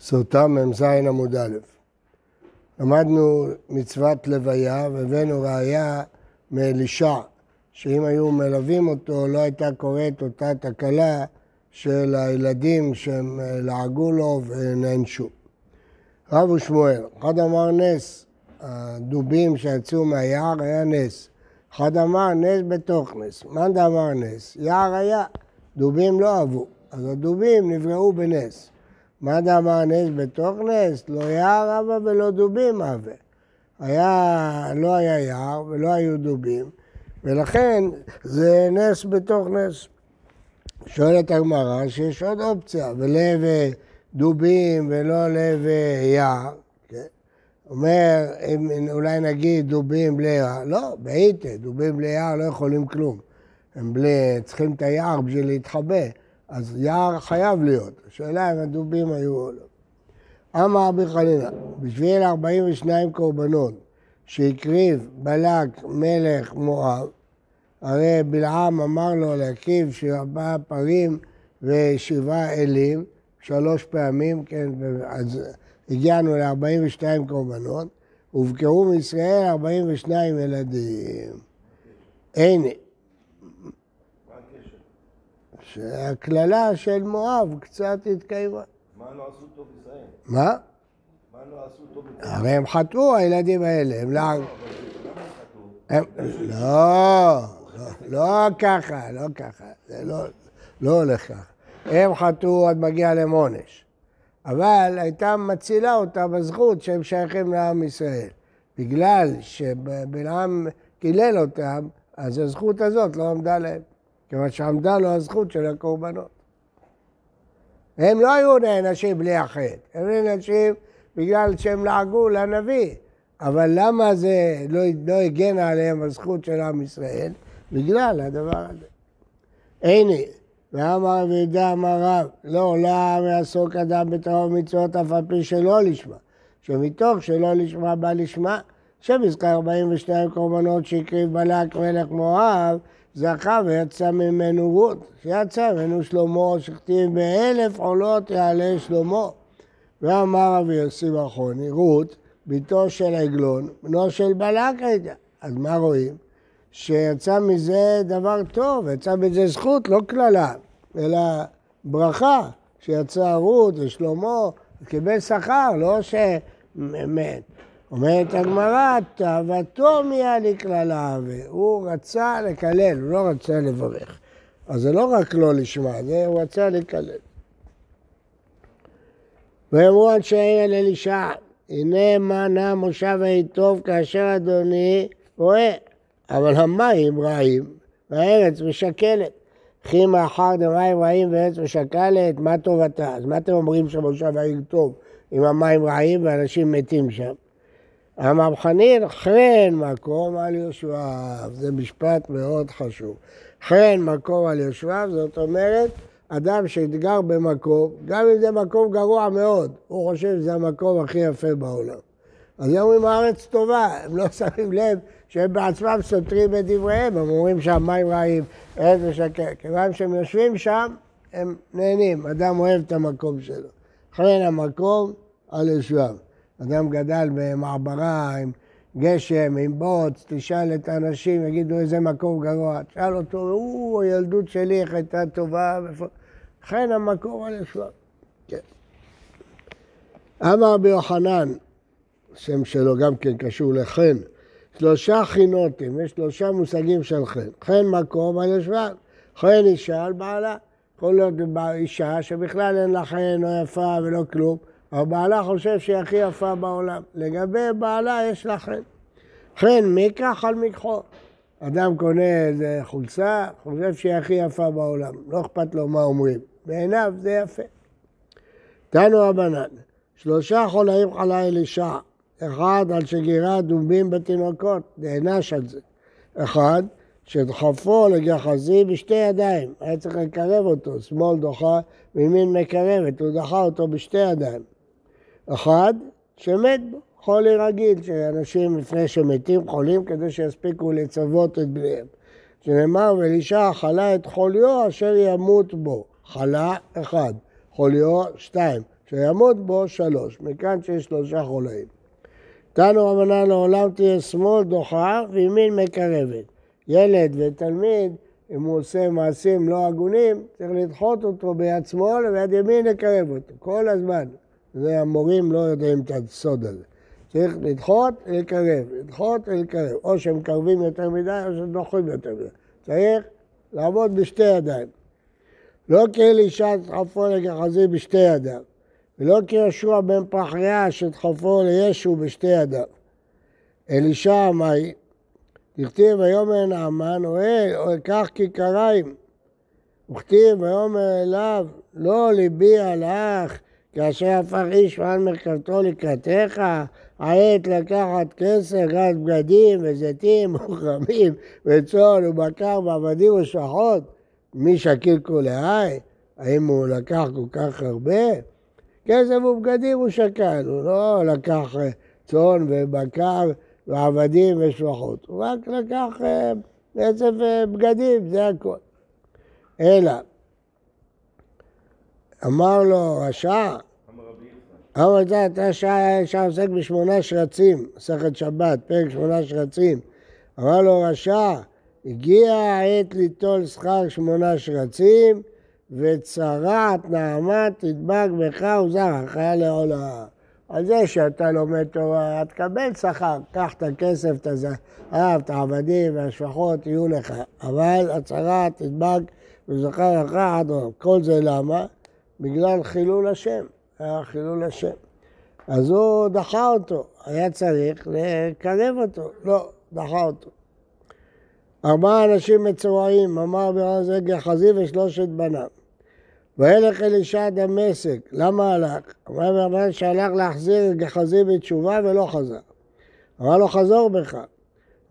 סוטה מ"ז עמוד א'. למדנו מצוות לוויה והבאנו ראייה מאלישע, שאם היו מלווים אותו לא הייתה קורית אותה תקלה של הילדים שהם לעגו לו ונענשו. רב ושמואל, אחד אמר נס, הדובים שיצאו מהיער היה נס. אחד אמר נס בתוך נס. מאן דאמר נס? יער היה, דובים לא אהבו, אז הדובים נבראו בנס. מה דאמר נס בתוך נס? לא יער אבא ולא דובים אבא. היה, לא היה יער ולא היו דובים, ולכן זה נס בתוך נס. שואלת הגמרא שיש עוד אופציה, ולב דובים ולא לב יער. כן? אומר, אם אולי נגיד דובים בלי יער, לא, בעיטה, דובים בלי יער לא יכולים כלום. הם בלי, צריכים את היער בשביל להתחבא. אז יער חייב להיות. השאלה אם הדובים היו או לא. אמר רבי חנינא, בשביל 42 קורבנות שהקריב בלק מלך מואב, הרי בלעם אמר לו להקריב שבעה פרים ושבעה אלים, שלוש פעמים, כן, אז הגענו ל-42 קורבנות, הובקעו מישראל 42 ילדים. הנה, שהקללה של מואב קצת התקיימה. מה לא עשו טוב ישראל? מה? מה לא עשו טוב ישראל? הרי הם חטאו, הילדים האלה, הם לא... הם... לא, לא, לא ככה, לא ככה, זה לא, לא הולך ככה. הם חטאו, עד מגיע להם עונש. אבל הייתה מצילה אותה בזכות שהם שייכים לעם ישראל. בגלל שבלעם קילל אותם, אז הזכות הזאת לא עמדה להם. כיוון שעמדה לו הזכות של הקורבנות. הם לא היו נענשים בלי החטא, הם נענשים בגלל שהם לעגו לנביא. אבל למה זה לא, לא הגן עליהם הזכות של עם ישראל? בגלל הדבר הזה. הנה, ואמר רבי יהודה אמר רב, לא עולם יעסוק אדם בתורה ומצוות אף על פי שלא לשמה, שמתוך שלא לשמה בא לשמה, שמזכר 42 קורבנות שהקריב בלק מלך מואב, זכה ויצא ממנו רות, שיצא ממנו שלמה, שכתיב באלף עולות יעלה שלמה. ואמר רבי יוסי ברכוני, רות, בתו של עגלון, בנו של בלק הייתה. אז מה רואים? שיצא מזה דבר טוב, יצא מזה זכות, לא קללה, אלא ברכה, שיצא רות ושלמה, קיבל שכר, לא שמת. אומרת הגמרא, תאוותו מיה לקללה, והוא רצה לקלל, הוא לא רצה לברך. אז זה לא רק לא לשמה, זה הוא רצה לקלל. ויאמרו אנשי העיר אל אלישע, הנה מה נע מושב טוב כאשר אדוני רואה, אבל המים רעים והארץ משקלת. וכי מאחר דמים רעים וארץ משקלת, מה טובתה? אז מה אתם אומרים שמושב העיר טוב אם המים רעים ואנשים מתים שם? אמר חנין, חן מקום על יושביו. זה משפט מאוד חשוב. חן מקום על יושביו, זאת אומרת, אדם שהתגר במקום, גם אם זה מקום גרוע מאוד, הוא חושב שזה המקום הכי יפה בעולם. אז הם אומרים הארץ טובה, הם לא שמים לב שהם בעצמם סותרים את דבריהם, הם אומרים שהמים רעים, ארץ משקר. כיוון שהם יושבים שם, הם נהנים, אדם אוהב את המקום שלו. חן המקום על יושביו. אדם גדל במעברה עם גשם, עם בוץ, תשאל את האנשים, יגידו איזה מקום גרוע. תשאל אותו, הוא, הילדות שלי, איך הייתה טובה. לכן המקום על. כן. אמר רבי יוחנן, שם שלו גם כן קשור לחן, שלושה חינותים, יש שלושה מושגים של חן. חן מקום על ישבן, חן אישה על בעלה. יכול להיות אישה שבכלל אין לה חן, לא יפה ולא כלום. אבל בעלה חושב שהיא הכי יפה בעולם. לגבי בעלה יש לה חן. חן מקח על מקחו. אדם קונה איזה חולצה, חושב שהיא הכי יפה בעולם. לא אכפת לו מה אומרים. בעיניו זה יפה. תנו רבנן, שלושה חולאים חלה אלישע. אחד על שגירה דובים בתינוקות, נענש על זה. אחד, שדחפו לגחזי בשתי ידיים, היה צריך לקרב אותו, שמאל דוחה וימין מקרבת, הוא דחה אותו בשתי ידיים. אחד, שמת בו, חולי רגיל, שאנשים לפני שמתים חולים כדי שיספיקו לצוות את בניהם. שנאמר, ואלישע חלה את חוליו אשר ימות בו. חלה אחד, חוליו שתיים, שימות בו שלוש, מכאן שיש שלושה חולאים. תנו רבנן לעולם תהיה שמאל דוחה וימין מקרבת. ילד ותלמיד, אם הוא עושה מעשים לא הגונים, צריך לדחות אותו ביד שמאל וביד ימין לקרב אותו, כל הזמן. זה המורים לא יודעים את הסוד הזה. צריך לדחות ולקרב, לדחות ולקרב. או שהם מקרבים יותר מדי או שהם דוחים יותר מדי. צריך לעבוד בשתי ידיים. לא כאלישע שדחפו לגחזי בשתי ידיו, ולא כיהושע בן פחריה שדחפו לישו בשתי ידיו. אלישע אמרי, דכתיב ויאמר נעמן או אקח כיכריים. וכתיב ויאמר אליו, לא ליבי הלך, כאשר הפך איש ועל מרכבתו לקראתך, העת לקחת כסף, גז בגדים וזיתים וכרמים וצאן ובקר ועבדים ושחות, מי שקיל כולי, האם הוא לקח כל כך הרבה? כסף ובגדים הוא שקל, הוא לא לקח צאן ובקר ועבדים ושפחות, הוא רק לקח כסף ובגדים, זה הכל. אלא, אמר לו רשע, אמר אתה שעה אפשר עוסק בשמונה שרצים, מסכת שבת, פרק שמונה שרצים. אמר לו רשע, הגיע העת ליטול שכר שמונה שרצים, וצרעת נעמה תדבק בך וזרעך לעולה. על זה שאתה לומד תורה, תקבל שכר, קח את הכסף, את הזהב, את העבדים והשפחות יהיו לך, אבל הצהרה תדבק וזכר לך עד עולם. כל זה למה? בגלל חילול השם, היה חילול השם. אז הוא דחה אותו, היה צריך לקרב אותו, לא, דחה אותו. ארבעה אנשים מצורעים, אמר ברז גחזי ושלושת בניו. וילך אלישע דמשק, למה הלך? אמר ברבן שהלך להחזיר את גחזי בתשובה ולא חזר. אמר לו חזור בך.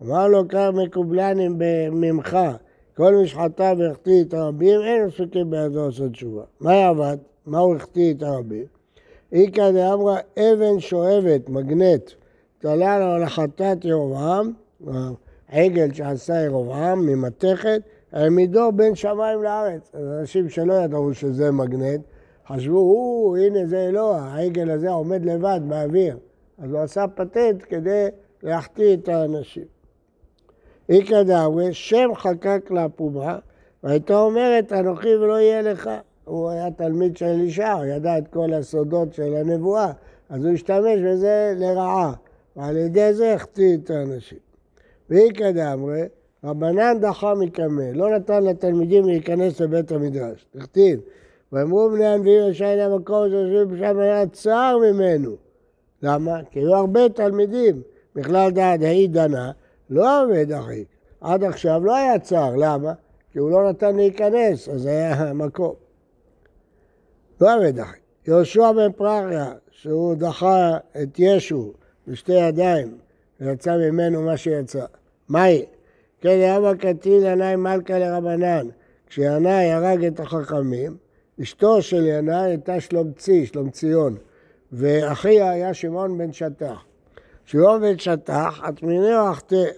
אמר לו קר מקובלנים ממך, כל משחטה והחטיא את הרבים, אין עסוקים בידו לעשות תשובה. מה יעבד? מה הוא החטיא את הרבים? איכא דאמרה אבן שואבת, מגנט, תלה לו לחטאת ירבעם, העגל שעשה ירבעם ממתכת, העמידו בין שמיים לארץ. אנשים שלא ידעו שזה מגנט, חשבו, הוא, הנה זה אלוה, העגל הזה עומד לבד באוויר. אז הוא עשה פטנט כדי להחטיא את האנשים. איכא דאמרי, שם חקק לפומה, והייתה אומרת, אנוכי ולא יהיה לך. הוא היה תלמיד של אלישע, הוא ידע את כל הסודות של הנבואה, אז הוא השתמש בזה לרעה, ועל ידי זה החטיא את האנשים. ואיכא דאמרי, רבנן דחה מקמא, לא נתן לתלמידים להיכנס לבית המדרש. תכתיב, ואמרו בני הנביאים ישי למקום שיושבים שם היה צער ממנו. למה? כי היו הרבה תלמידים. בכלל דעת ההיא דנה, לא עובד אחיק. עד עכשיו לא היה צער, למה? כי הוא לא נתן להיכנס, אז היה מקום. לא עובד אחיק. יהושע בן פרחיה, שהוא דחה את ישו בשתי ידיים, ויצא ממנו מה שיצא. מהי? כן, אבא קטין ינאי מלכה לרבנן. כשינאי הרג את החכמים, אשתו של ינאי הייתה שלומצי, שלומציון, ואחיה היה שמעון בן שטח. בן שטח, אטמיני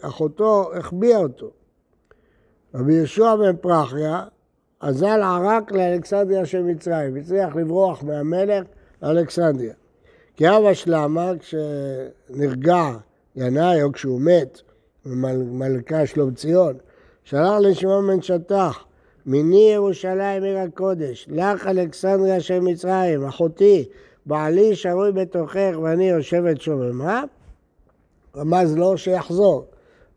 אחותו החביאה אותו. רבי יהושע בן פרחיה אזל ערק לאלכסנדריה של מצרים, הצליח לברוח מהמלך לאלכסנדריה. כי אבא שלמה, כשנרגע ינאי או כשהוא מת, מלכה שלום ציון, שלח לשמעון בן שטח, מיני ירושלים עיר הקודש, לך אלכסנדריה של מצרים, אחותי, בעלי שרוי בתוכך ואני יושבת שוממה, רמז לו שיחזור.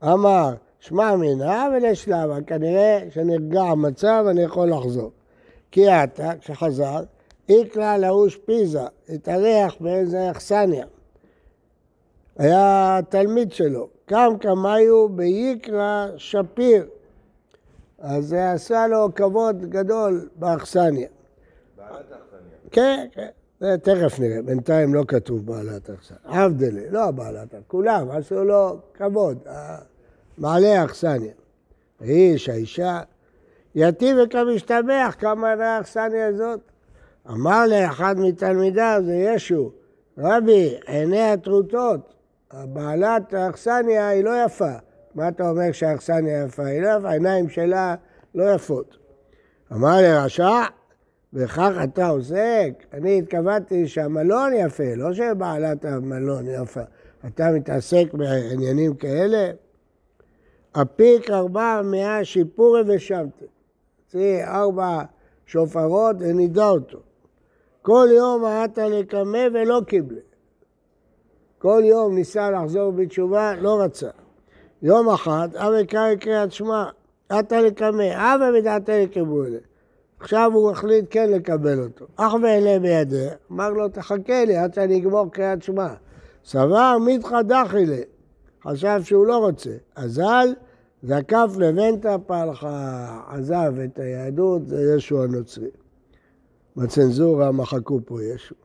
אמר, שמע מינה ולשלמה, כנראה שנרגע המצב, אני יכול לחזור. כי אתה, כשחזר, איקרא לאוש פיזה, התארח באיזה אכסניה. היה תלמיד שלו, קם קמיו ביקרא שפיר. אז זה עשה לו כבוד גדול באכסניה. בעלת האכסניה. כן, כן. זה תכף נראה, בינתיים לא כתוב בעלת אכסניה. עבדלה, לא בעלת, כולם עשו לו כבוד, בעלי האכסניה. האיש, האישה, יתיב וכמשתבח, כמה עלי האכסניה הזאת. אמר לאחד מתלמידיו, זה ישו, רבי, עיני הטרוטות, בעלת האכסניה היא לא יפה. מה אתה אומר שהאכסניה יפה? היא לא יפה, העיניים שלה לא יפות. אמר לרשע, בכך אתה עוסק? אני התכוונתי שהמלון יפה, לא שבעלת המלון יפה. אתה מתעסק בעניינים כאלה? אפיק ארבע מאה שיפורי ושמתי. תראי, ארבע שופרות ונידה אותו. כל יום היית לקמא ולא קיבלה. כל יום ניסה לחזור בתשובה, לא רצה. יום אחד, אבי קרא קריאת שמע, אתה לקמא, אבי ודעתה לקבולה. עכשיו הוא החליט כן לקבל אותו. אך ואלה בידי, אמר לו, תחכה לי עד שאני אגמור קריאת שמע. סבר מיתחא דחי לי, חשב שהוא לא רוצה. אזל, זקף לבנטה פלחה, עזב את היהדות, זה ישו הנוצרי. בצנזורה מחקו פה ישו.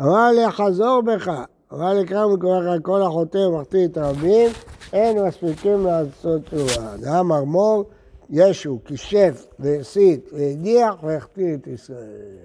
אמר לי, חזור בך. אמר כמה מקורך כל החוטא ומחטיא את הרבים, אין מספיקים לעשות תשובה. דאמר מור, ישו כישף והסית והדיח והחטיא את ישראל.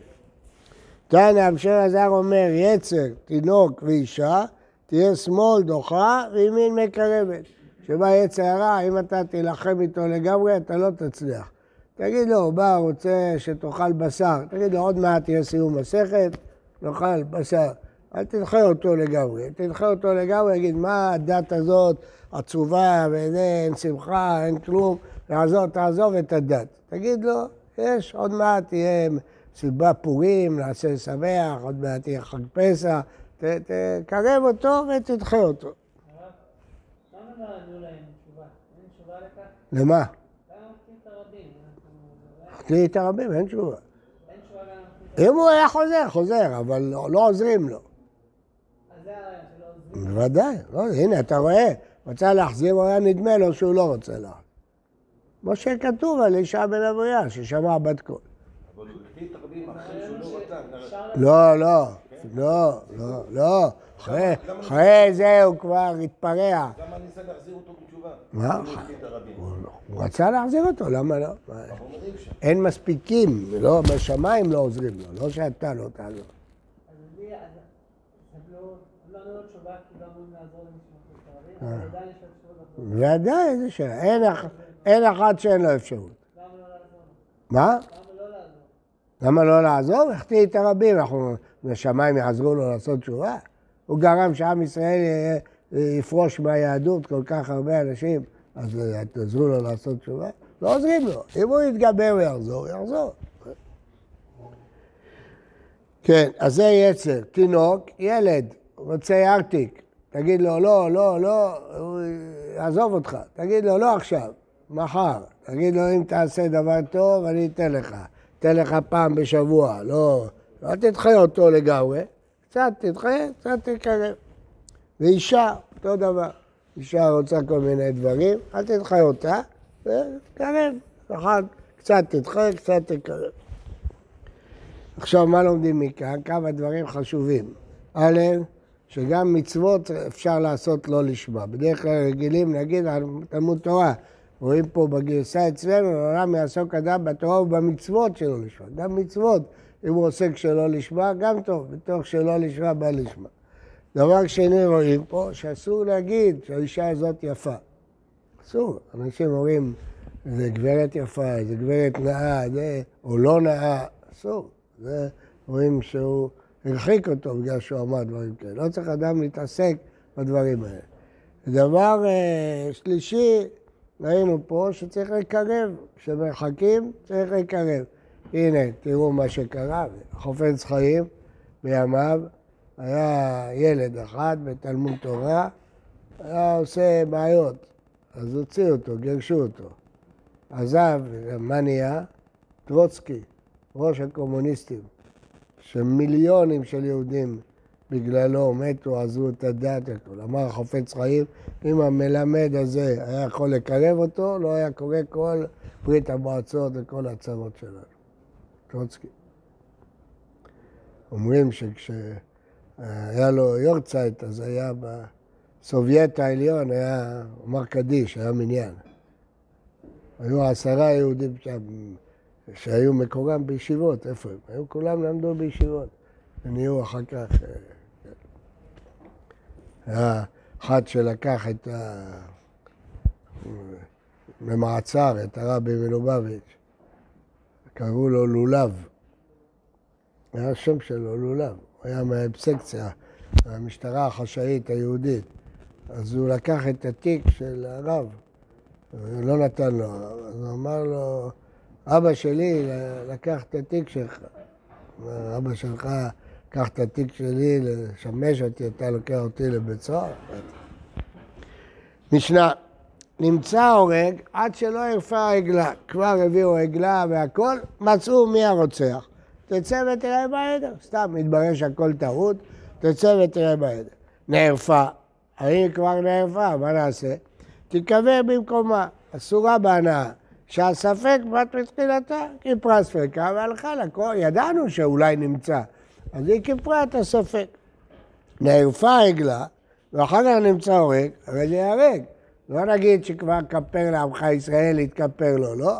תנא המשל עזר אומר, יצר, תינוק ואישה, תהיה שמאל דוחה וימין מקרבת. שבא יצר הרע, אם אתה תילחם איתו לגמרי, אתה לא תצליח. תגיד לו, בא, רוצה שתאכל בשר. תגיד לו, עוד מעט תהיה סיום מסכת, נאכל בשר. אל תדחה אותו לגמרי. תדחה אותו לגמרי, יגיד, מה הדת הזאת עצובה, ואין שמחה, אין כלום. תעזוב, תעזוב את הדת. תגיד לו, יש, עוד מעט תהיה סיבה פורים, נעשה שמח, עוד מעט יהיה חג פסח, תקרב אותו ותדחה אותו. למה? החטיא את הרבים, אין תשובה. אם הוא היה חוזר, חוזר, אבל לא, לא עוזרים לו. בוודאי, לא, הנה, אתה רואה, רצה להחזיר, הוא היה נדמה לו שהוא לא רוצה להחזיר. כמו שכתוב על אישה בן אבויה, ששמע בת קול. לא, לא, לא, לא, לא. אחרי זה הוא כבר התפרע. למה ניסה להחזיר אותו בתשובה? מה? הוא רצה להחזיר אותו, למה לא? אין מספיקים, לא, בשמיים לא עוזרים לו, לא שאתה לא תעזור. ודאי, איזה שאלה. אין אחד שאין לו אפשרות. מה? למה לא לעזוב? החטיא את הרבים, אנחנו, בשמיים יעזרו לו לעשות תשובה? הוא גרם שעם ישראל יפרוש מהיהדות כל כך הרבה אנשים, אז תעזרו לו לעשות תשובה? לא עוזרים לו. אם הוא יתגבר ויחזור, יחזור. כן, אז זה יצר. תינוק, ילד, רוצה ארטיק. תגיד לו, לא, לא, לא, הוא יעזוב אותך. תגיד לו, לא עכשיו, מחר. תגיד לו, אם תעשה דבר טוב, אני אתן לך. אתן לך פעם בשבוע, לא, לא תדחה אותו לגמרי. קצת תדחה, קצת תקרב. ואישה, אותו דבר. אישה רוצה כל מיני דברים, אל תדחה אותה, ותקרב. אחד, קצת תדחה, קצת תקרב. עכשיו, מה לומדים מכאן? כמה דברים חשובים. א', שגם מצוות אפשר לעשות לא לשמה. בדרך כלל רגילים להגיד על תלמוד תורה, רואים פה בגרסה אצלנו, העולם יעסוק אדם בתורה ובמצוות שלא לשמה. גם מצוות, אם הוא עוסק שלא לשמה, גם טוב, בתוך שלא לשמה בא לשמה. דבר שני רואים פה, שאסור להגיד שהאישה הזאת יפה. אסור. אנשים אומרים, זה גברת יפה, זה גברת נאה, זה, או לא נאה, אסור. זה רואים שהוא הרחיק אותו בגלל שהוא אמר דברים כאלה. לא צריך אדם להתעסק בדברים האלה. דבר אה, שלישי, ראינו פה שצריך לקרב, כשמרחקים צריך לקרב. הנה, תראו מה שקרה, חופץ חיים בימיו, היה ילד אחד בתלמוד תורה, היה עושה בעיות, אז הוציאו אותו, גירשו אותו. עזב, מה נהיה? טרוצקי, ראש הקומוניסטים, שמיליונים של יהודים בגללו מתו, עזבו את הדת, הכל. אמר החופץ חיים, אם המלמד הזה היה יכול לקרב אותו, לא היה קורה כל ברית המועצות וכל הצרות שלנו. טרוצקי. אומרים שכשהיה לו יורצייט, אז היה בסובייט העליון, היה, אמר קדיש, היה מניין. היו עשרה יהודים שם, שהיו מקורם בישיבות, איפה הם? היו כולם למדו בישיבות. ונהיו אחר כך... אה, היה אחד שלקח את ה... במעצר את הרבי מלובביץ', קראו לו לולב, היה השם שלו, לולב. הוא היה מהאבסקציה, המשטרה החשאית היהודית. אז הוא לקח את התיק של הרב, לא נתן לו, אז הוא אמר לו, אבא שלי לקח את התיק שלך. אבא שלך, קח את התיק שלי לשמש אותי, אתה לוקח אותי לבית סוהר. משנה, נמצא הורג עד שלא הרפה העגלה. כבר הביאו עגלה והכל, מצאו מי הרוצח. תצא ותראה בעדר. סתם, מתברר שהכל טעות, תצא ותראה בעדר. נערפה, האם כבר נערפה, מה נעשה? תיקבר במקומה, אסורה בהנאה. שהספק בת מתחילתה, כיפרה ספקה והלכה לה, ידענו שאולי נמצא, אז היא כיפרה את הספק. נערפה העגלה, ואחר כך נמצא הורג, הרי זה ייהרג. לא נגיד שכבר כפר לעמך ישראל, יתכפר לו, לא.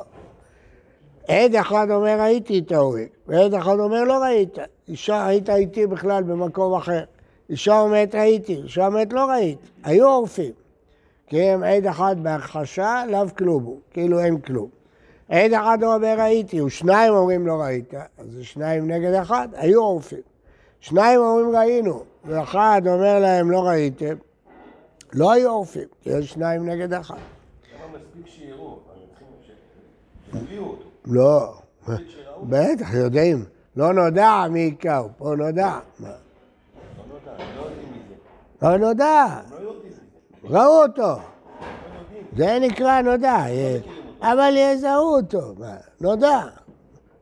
עד אחד אומר ראיתי את ההורג, ועד אחד אומר לא ראית. אישה היית איתי בכלל במקום אחר. אישה אומרת ראיתי, אישה אומרת לא ראית. היו עורפים. כי הם עד אחד בהכחשה, לאו כלום הוא, כאילו אין כלום. עד אחד אומר ראיתי, ושניים אומרים לא ראית, אז זה שניים נגד אחד, היו עורפים. שניים אומרים ראינו, ואחד אומר להם לא ראיתם, לא היו עורפים, כי יש שניים נגד אחד. למה מספיק שיראו? לא, בטח, יודעים. לא נודע מי היכהו, פה נודע. לא נודע, לא. לא לא. ראו אותו. לא. זה נקרא נודע, אבל יזהו אותו, מה, נודע.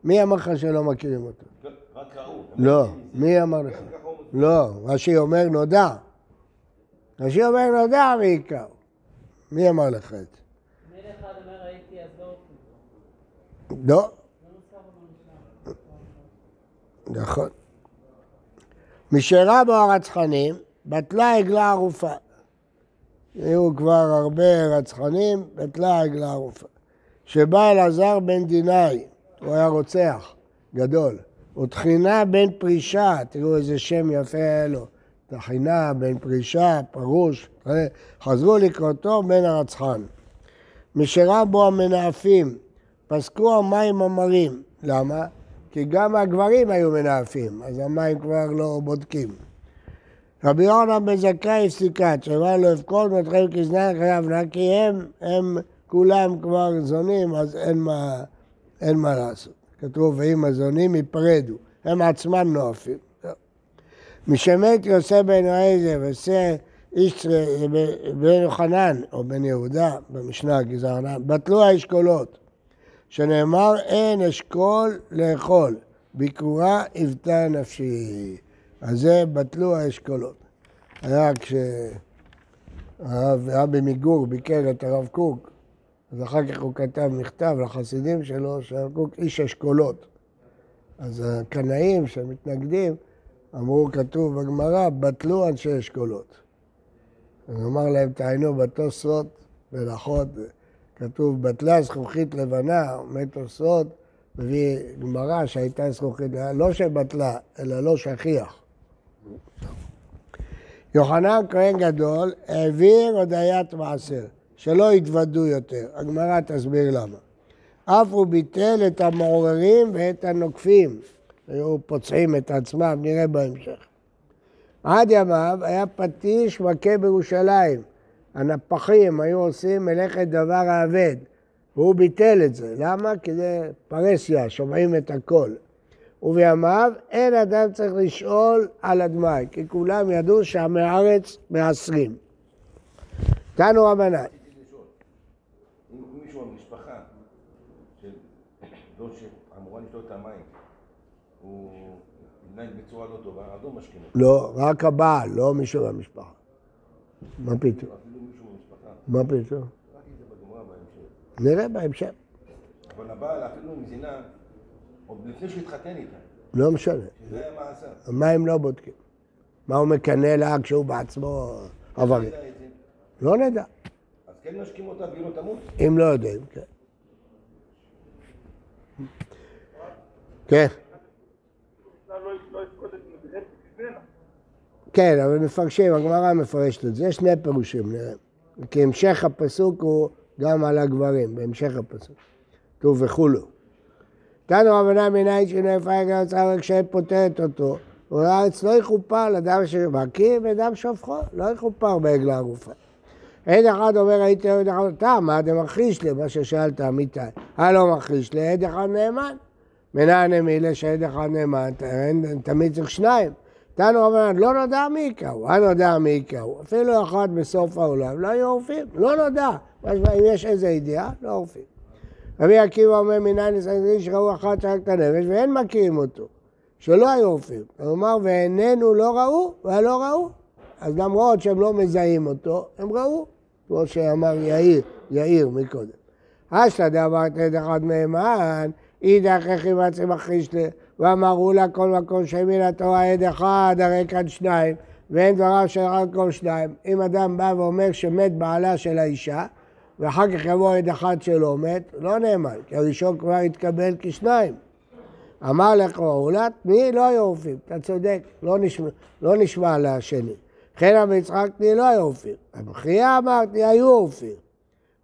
מי אמר לך שלא מכירים אותו? רק ראו. לא, מי אמר לך? לא, רש"י אומר נודע. רש"י אומר נודע בעיקר. מי אמר לך את זה? מילא אחד אומר ראיתי אז לא. לא, לא במשנה. נכון. משאירה בו הרצחנים, בטלה עגלה ערופה. היו כבר הרבה רצחנים, בטלה עגלה ערופה. שבא אלעזר בן דינאי, הוא היה רוצח גדול, וטחינה בן פרישה, תראו איזה שם יפה היה לו, טחינה בן פרישה, פרוש, חזרו לקראתו בן הרצחן. משרה בו המנאפים, פסקו המים המרים. למה? כי גם הגברים היו מנאפים, אז המים כבר לא בודקים. רבי יוחנן בן זכאי הפסיקת, שאמר לו אבכול מתחיל כזנן חייב נא, כי הם, הם כולם כבר זונים, אז אין מה, אין מה לעשות. כתוב, ואם הזונים ייפרדו, הם עצמם נואפים. משמת יוסף בן רעיזה ועושה איש בן יוחנן, או בן יהודה, במשנה גזרנן, בטלו האשכולות, שנאמר אין אשכול לאכול, ביקורה היוותה נפשי. אז זה בטלו האשכולות. היה כשהרב מגור ביקר את הרב קוק, אז אחר כך הוא כתב מכתב לחסידים שלו, שהרב קוק איש אשכולות. אז הקנאים שמתנגדים, אמרו, כתוב בגמרא, בטלו אנשי אשכולות. אז אמר להם, תעיינו בתוספות, מלאכות, כתוב, בטלה זכוכית לבנה, עומד תוספות, מביא גמרא שהייתה זכוכית לא שבטלה, אלא לא שכיח. יוחנן כהן גדול העביר הודיית מעשר, שלא יתוודו יותר. הגמרא תסביר למה. אף הוא ביטל את המעוררים ואת הנוקפים. היו פוצעים את עצמם, נראה בהמשך. עד ימיו היה פטיש מכה בירושלים. הנפחים היו עושים מלאכת דבר האבד, והוא ביטל את זה. למה? כי זה פרסיה, שומעים את הכל. ובימיו אין אדם צריך לשאול על הדמאי, כי כולם ידעו שעמי הארץ מעשרים. תנו רבנן, רציתי לשאול, אם מישהו במשפחה של דוד שאמורה לשתות את המים, הוא מתנהג בצורה לא טובה, אז לא משכים אותו. לא, רק הבעל, לא מישהו במשפחה. מה פתאום? אפילו מישהו במשפחה, מה פתאום? זה. נראה בהמשך. אבל הבעל אפילו עם זינה, עוד לפני שהוא התחתן איתה, לא משנה. שזה היה מעשה. מה הם לא בודקים? מה הוא מקנא לה כשהוא בעצמו עברי? זה. לא נדע. אז כן משקים אותה והיא לא תמות? אם לא יודעים, כן. כן. כן, אבל מפרשים, הגמרא מפרשת את זה. יש שני פירושים, נראה. כי המשך הפסוק הוא גם על הגברים, בהמשך הפסוק. כתוב וכולו. תנו רבנן מניין שנפל גם רק שאין פותרת אותו. ולארץ לא יכופר לדם שמכיר ודם שופכו, לא יכופר בעגלה הגופה. עד אחד אומר הייתי עד אחד, אתה מה אתה מכחיש לי, מה ששאלת אמיתי. אה לא מכחיש לי, עד אחד נאמן. מנהל נמילה שעד אחד נאמן, תמיד צריך שניים. תנו רבנן, לא נודע מי יקראו, אה נודע מי יקראו. אפילו אחד בסוף העולם, לא היו עורפים, לא נודע. אם יש איזה ידיעה, לא עורפים. רבי עקיבא אומר מנין לסנגרין שראו אחת שרק את הנפש ואין מכירים אותו, שלא היו עורפים. הוא אמר ועינינו לא ראו ולא ראו. אז למרות שהם לא מזהים אותו, הם ראו, כמו שאמר יאיר, יאיר מקודם. אשתא דאמרת אחד מהימן, אידך ימצא מכחיש לה, ואמרו לה כל מקום שהאמין התורה עד אחד, הרי כאן שניים, ואין דבריו של רק כל שניים. אם אדם בא ואומר שמת בעלה של האישה, ואחר כך יבוא עד אחד שלא מת, לא נאמן, כי הראשון כבר התקבל כשניים. אמר לך אולת, תני לא היו עורפים, אתה צודק, לא נשמע, לא נשמע לשני. חן אבי יצחק תני לא היו עורפים. המחייה אמרתי, היו עורפים.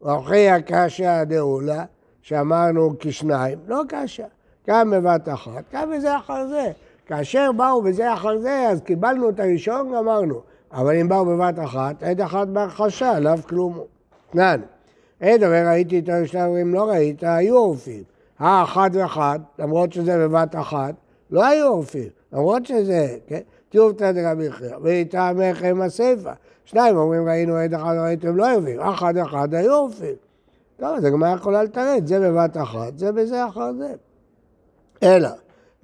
והוכיח קשה דאולה, שאמרנו כשניים, לא קשה. כאן בבת אחת, כאן בזה אחר זה. כאשר באו בזה אחר זה, אז קיבלנו את הראשון, גמרנו. אבל אם באו בבת אחת, עד אחת בהכחשה, לאו כלום. תנן. עד אומר ראיתי את אומרים לא ראית, היו עורפים. האחד ואחד, למרות שזה בבת אחת, לא היו עורפים. למרות שזה, כן? תיובתא דרבי חייא, ויטעמכם הסיפא. שניים אומרים ראינו עד אחד ראיתם לא עורפים, אחד אחד היו עורפים. טוב, אז הגמרא יכולה לתרץ, זה בבת אחת, זה בזה אחר זה. אלא,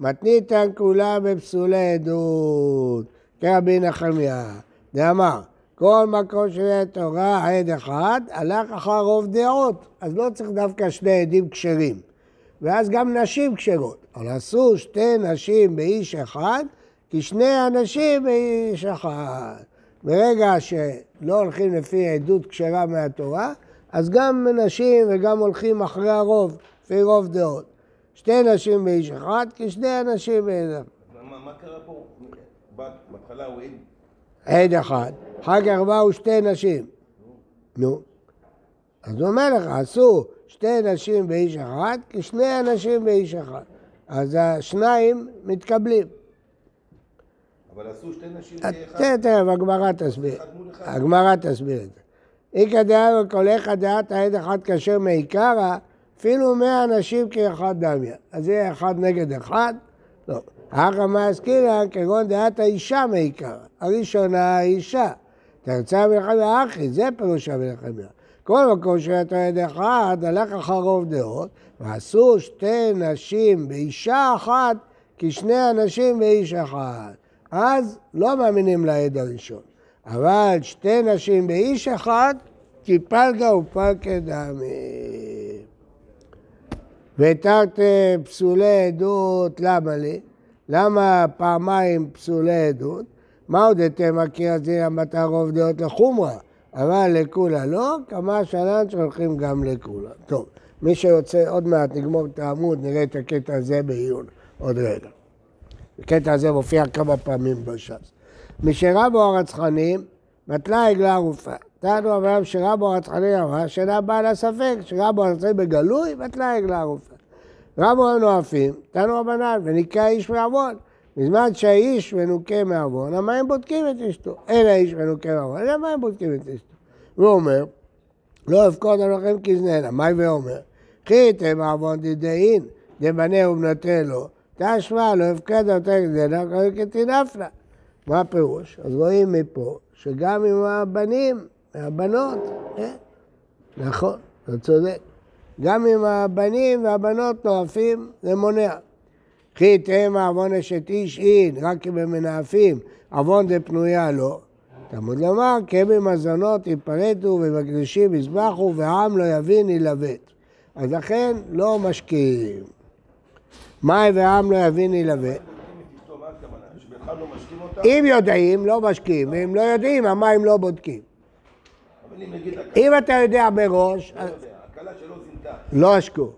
מתניתן כולה בפסולי עדות, כרבי נחמיה, דאמר, כל מקום שיהיה תורה עד אחד, הלך אחר רוב דעות, אז לא צריך דווקא שני עדים כשרים. ואז גם נשים כשרות, אבל עשו שתי נשים באיש אחד, כי שני אנשים באיש אחד. ברגע שלא הולכים לפי עדות כשרה מהתורה, אז גם נשים וגם הולכים אחרי הרוב, לפי רוב דעות. שתי נשים באיש אחד, כי שני אנשים אחד. מה מה קרה פה? בהתחלה הוא העיד עד אחד, אחר כך באו שתי נשים. נו. אז הוא אומר לך, עשו שתי נשים באיש אחד, כשני אנשים באיש אחד. אז השניים מתקבלים. אבל עשו שתי נשים אה, כאחד. תראה, תראה, הגמרא תסביר. הגמרא תסביר את זה. איכא דעה וקולך דעת העד אחד כאשר מעיקרא, אפילו מאה אנשים כאחד דמיה. אז זה אחד נגד אחד? לא. אחא מה עסקינן כגון דעת האישה מעיקרא. הראשונה האישה. תרצה מלחמיה אחי, זה פירוש המלחמיה. כל מקום שאתה עד אחד, הלך אחר רוב דעות, ועשו שתי נשים באישה אחת, כשני אנשים באיש אחד. אז לא מאמינים לעד הראשון. אבל שתי נשים באיש אחד, כי פלגה ופלגה דמי. והתרת פסולי עדות, למה לי? למה פעמיים פסולי עדות? מה עוד אתם מכיר את זה המטר רוב דעות לחומרה? אבל לכולה לא, כמה שנן שהולכים גם לכולה. טוב, מי שיוצא, עוד מעט נגמור את העמוד, נראה את הקטע הזה בעיון, עוד רגע. הקטע הזה מופיע כמה פעמים בש"ס. משרבו הרצחנים, בטלה עגלה ערופה. תנו אברהם שרבו הרצחנים אמר, שאינה באה לספק, שרבו הרצחנים בגלוי, בטלה עגלה ערופה. רבו הנואפים, תנו רבנן, וניקה איש מעוון. בזמן שהאיש מנוקה מעוון, המים בודקים את אשתו. אין האיש מנוקה מעוון, אלא המים בודקים את אשתו. והוא אומר, לא אפקוד עליכם כזננה, מאי ואומר, חייתם מעוון דדאין, דבנה ובנתה לו, תשמע, לא הפקד אותה כזננה, כתינפנה. מה הפירוש? אז רואים מפה שגם עם הבנים, הבנות, כן, נכון, אתה צודק. גם עם הבנים והבנות נואפים, זה מונע. כי תהם עוון אשת איש אין, רק אם הם מנאפים, עוון דפנויה לא. תלמוד לומר, כי במזונות ייפרטו ובקדושים יזבחו והעם לא יבין ילווט. אז לכן לא משקיעים. מים והעם לא יבין ילווט. בודקים את אשתו, מה הכוונה? שבכלל לא משקים אותה? אם יודעים, לא משקיעים, ואם לא יודעים, המים לא בודקים. אם אתה יודע מראש, לא יודע, הכלה שלו זינתה. לא ישקו.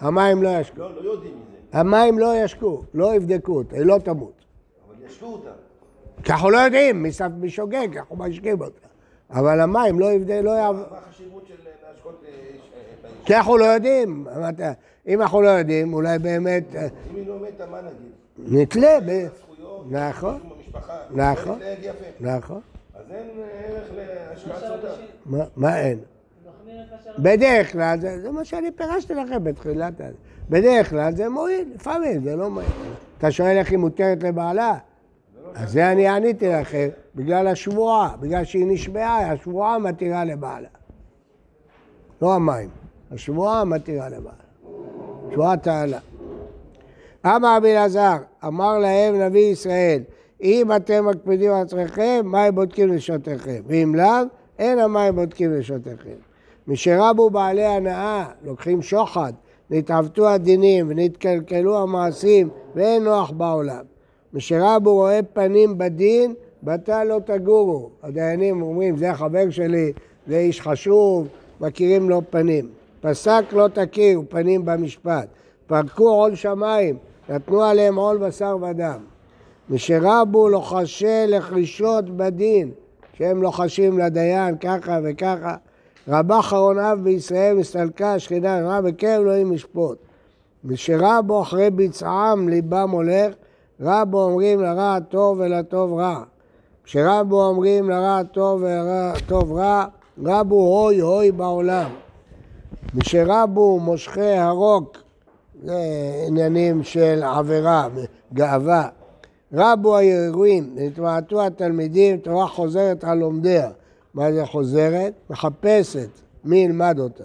המים לא ישקו. לא, לא יודעים מזה, המים לא ישקו, לא יבדקו אותה, היא לא תמות. אבל ישקו אותה. כי אנחנו לא יודעים, מי שם- מי שוגג, אנחנו משקים אותה. אבל המים לא יבדק, לא יעבור. מה החשיבות של להשקות אה, ש- את האיש? כי אנחנו לא יודעים. אם אנחנו לא יודעים, אולי באמת אה, אם היא לא מתה, מה נגיד? נתלה נכון. נכון. נכון. אז אין ערך להשקעת סודה. מה- מה אין? בדרך כלל, זה, זה מה שאני פירשתי לכם בתחילת ה... בדרך כלל זה מועיל, לפעמים זה לא מועיל. אתה שואל איך היא מותרת לבעלה? אז זה אני עניתי לכם, בגלל השבועה, בגלל שהיא נשבעה, השבועה מתירה לבעלה. לא המים, השבועה מתירה לבעלה. שבועת העלה. אמר רבי אלעזר, אמר להם נביא ישראל, אם אתם מקפידים על עצמכם, מים בודקים לשעותיכם, ואם לאו, אין המים בודקים לשעותיכם. משרבו בעלי הנאה, לוקחים שוחד, נתעוותו הדינים ונתקלקלו המעשים, ואין נוח בעולם. משרבו רואה פנים בדין, בתא לא תגורו. הדיינים אומרים, זה החבר שלי, זה איש חשוב, מכירים לו פנים. פסק לא תכיר, פנים במשפט. פרקו עול שמיים, נתנו עליהם עול בשר ודם. משרבו לוחשי לחרישות בדין, שהם לוחשים לדיין ככה וככה. רבה חרון אב בישראל מסתלקה השכינה רע בקרב אלוהים ישפוט. משרבו אחרי ביצעם ליבם הולך, רבו אומרים לרע טוב ולטוב רע. כשרבו אומרים לרע טוב ולרע טוב רע, רבו הוי הוי בעולם. משרבו מושכי הרוק, עניינים של עבירה, גאווה. רבו האירועים, נתמעטו התלמידים, תורה חוזרת על לומדיה. מה זה חוזרת? מחפשת, מי ילמד אותה.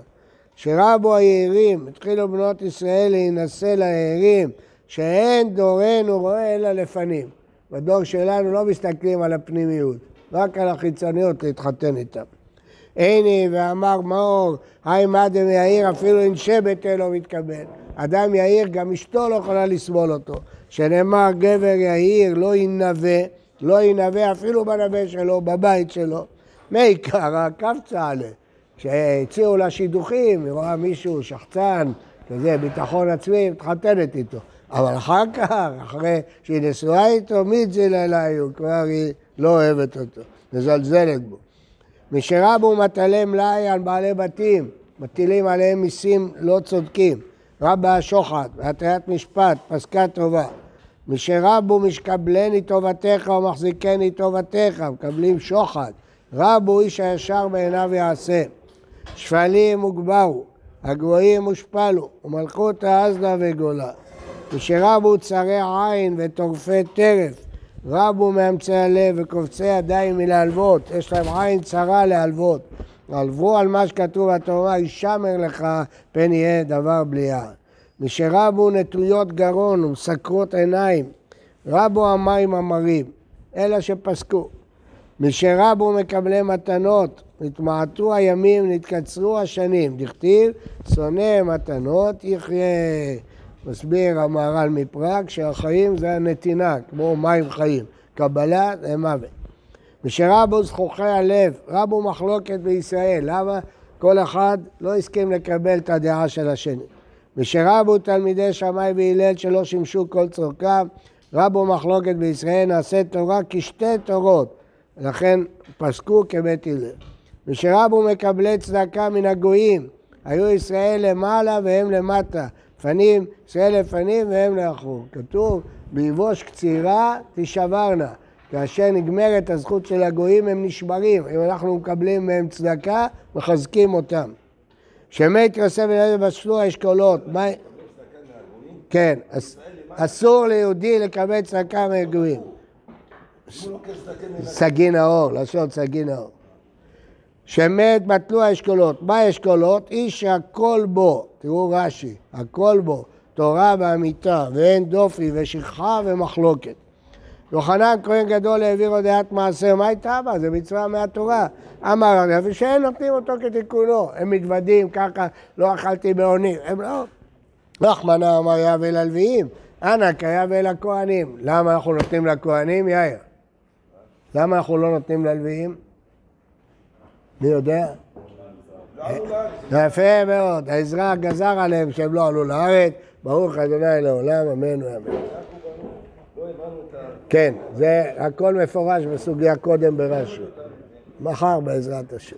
שרבו היערים, התחילו בנות ישראל להינשא ליערים, שאין דורנו רואה אלא לפנים. בדור שלנו לא מסתכלים על הפנימיות, רק על החיצוניות להתחתן איתם. הנה ואמר מאור, היי מאדם יאיר, אפילו אין שבט אלו מתקבל. אדם יאיר, גם אשתו לא יכולה לסבול אותו. שנאמר גבר יאיר לא ינבא, לא ינבא אפילו בנבא שלו, בבית שלו. מי קרא, קפצה עליה. כשהציעו לה שידוכים, היא רואה מישהו, שחצן, כזה, ביטחון עצמי, מתחתנת איתו. אבל אחר כך, אחרי שהיא נשואה איתו, מי הצילה אליי? הוא כבר היא לא אוהבת אותו, מזלזלת בו. משרבו מטלי מלאי על בעלי בתים, מטילים עליהם מיסים לא צודקים. רבה השוחד, והטיית משפט, פסקה טובה. משרבו משקבלני טובתך ומחזיקני טובתך, מקבלים שוחד. רבו איש הישר בעיניו יעשה. שפלים הוגברו, הגבוהים הושפלו, ומלכות האזנה וגולה. משרבו צרי עין וטורפי טרף, רבו מאמצי הלב וקובצי ידיים מלהלוות, יש להם עין צרה להלוות. הלוו על מה שכתוב בתורה, ישמר לך פן יהיה דבר בליעה. משרבו נטויות גרון ומסקרות עיניים, רבו המים המרים, אלא שפסקו. משרבו מקבלי מתנות, נתמעטו הימים, נתקצרו השנים. דכתיב, שונא מתנות יחיה. מסביר המהר"ל מפראג שהחיים זה הנתינה, כמו מים חיים. קבלה זה מוות. משרבו זכוכי הלב, רבו מחלוקת בישראל. למה? כל אחד לא הסכים לקבל את הדעה של השני. משרבו תלמידי שמאי והלל שלא שימשו כל צורכם, רבו מחלוקת בישראל, נעשה תורה כשתי תורות. לכן פסקו כבית הלל. משרבו מקבלי צדקה מן הגויים, היו ישראל למעלה והם למטה. לפנים, ישראל לפנים והם לאחור. כתוב, ביבוש קצירה תישברנה. כאשר נגמרת הזכות של הגויים הם נשברים. אם אנחנו מקבלים מהם צדקה, מחזקים אותם. שמת יוסף ואליעזר בשלו האשכולות. מה... כן, אס- אסור ליהודי לקבל צדקה מהגויים. סגי נאור, לשון סגי נאור. שמת בטלו האשכולות. מה האשכולות? איש שהכל בו, תראו רש"י, הכל בו, תורה ואמיתה, ואין דופי ושכחה ומחלוקת. יוחנן כהן גדול העביר הודעת מעשר, מה הייתה בה? זה מצווה מהתורה. אמר הרב, ושאין נותנים אותו כתיקונו. הם מתוודים ככה, לא אכלתי באונים. הם לא. רחמנא אמר יהווה ללוויים, אנא כיהווה לכהנים. למה אנחנו נותנים לכהנים? יאיר. למה אנחנו לא נותנים ללוויים? מי יודע? לא לארץ. זה יפה מאוד, העזרא גזר עליהם שהם לא עלו לארץ, ברוך ה' לעולם, אמן ואמן. לא הבנו את ה... כן, זה הכל מפורש בסוגיה קודם ברש"י. מחר בעזרת השם.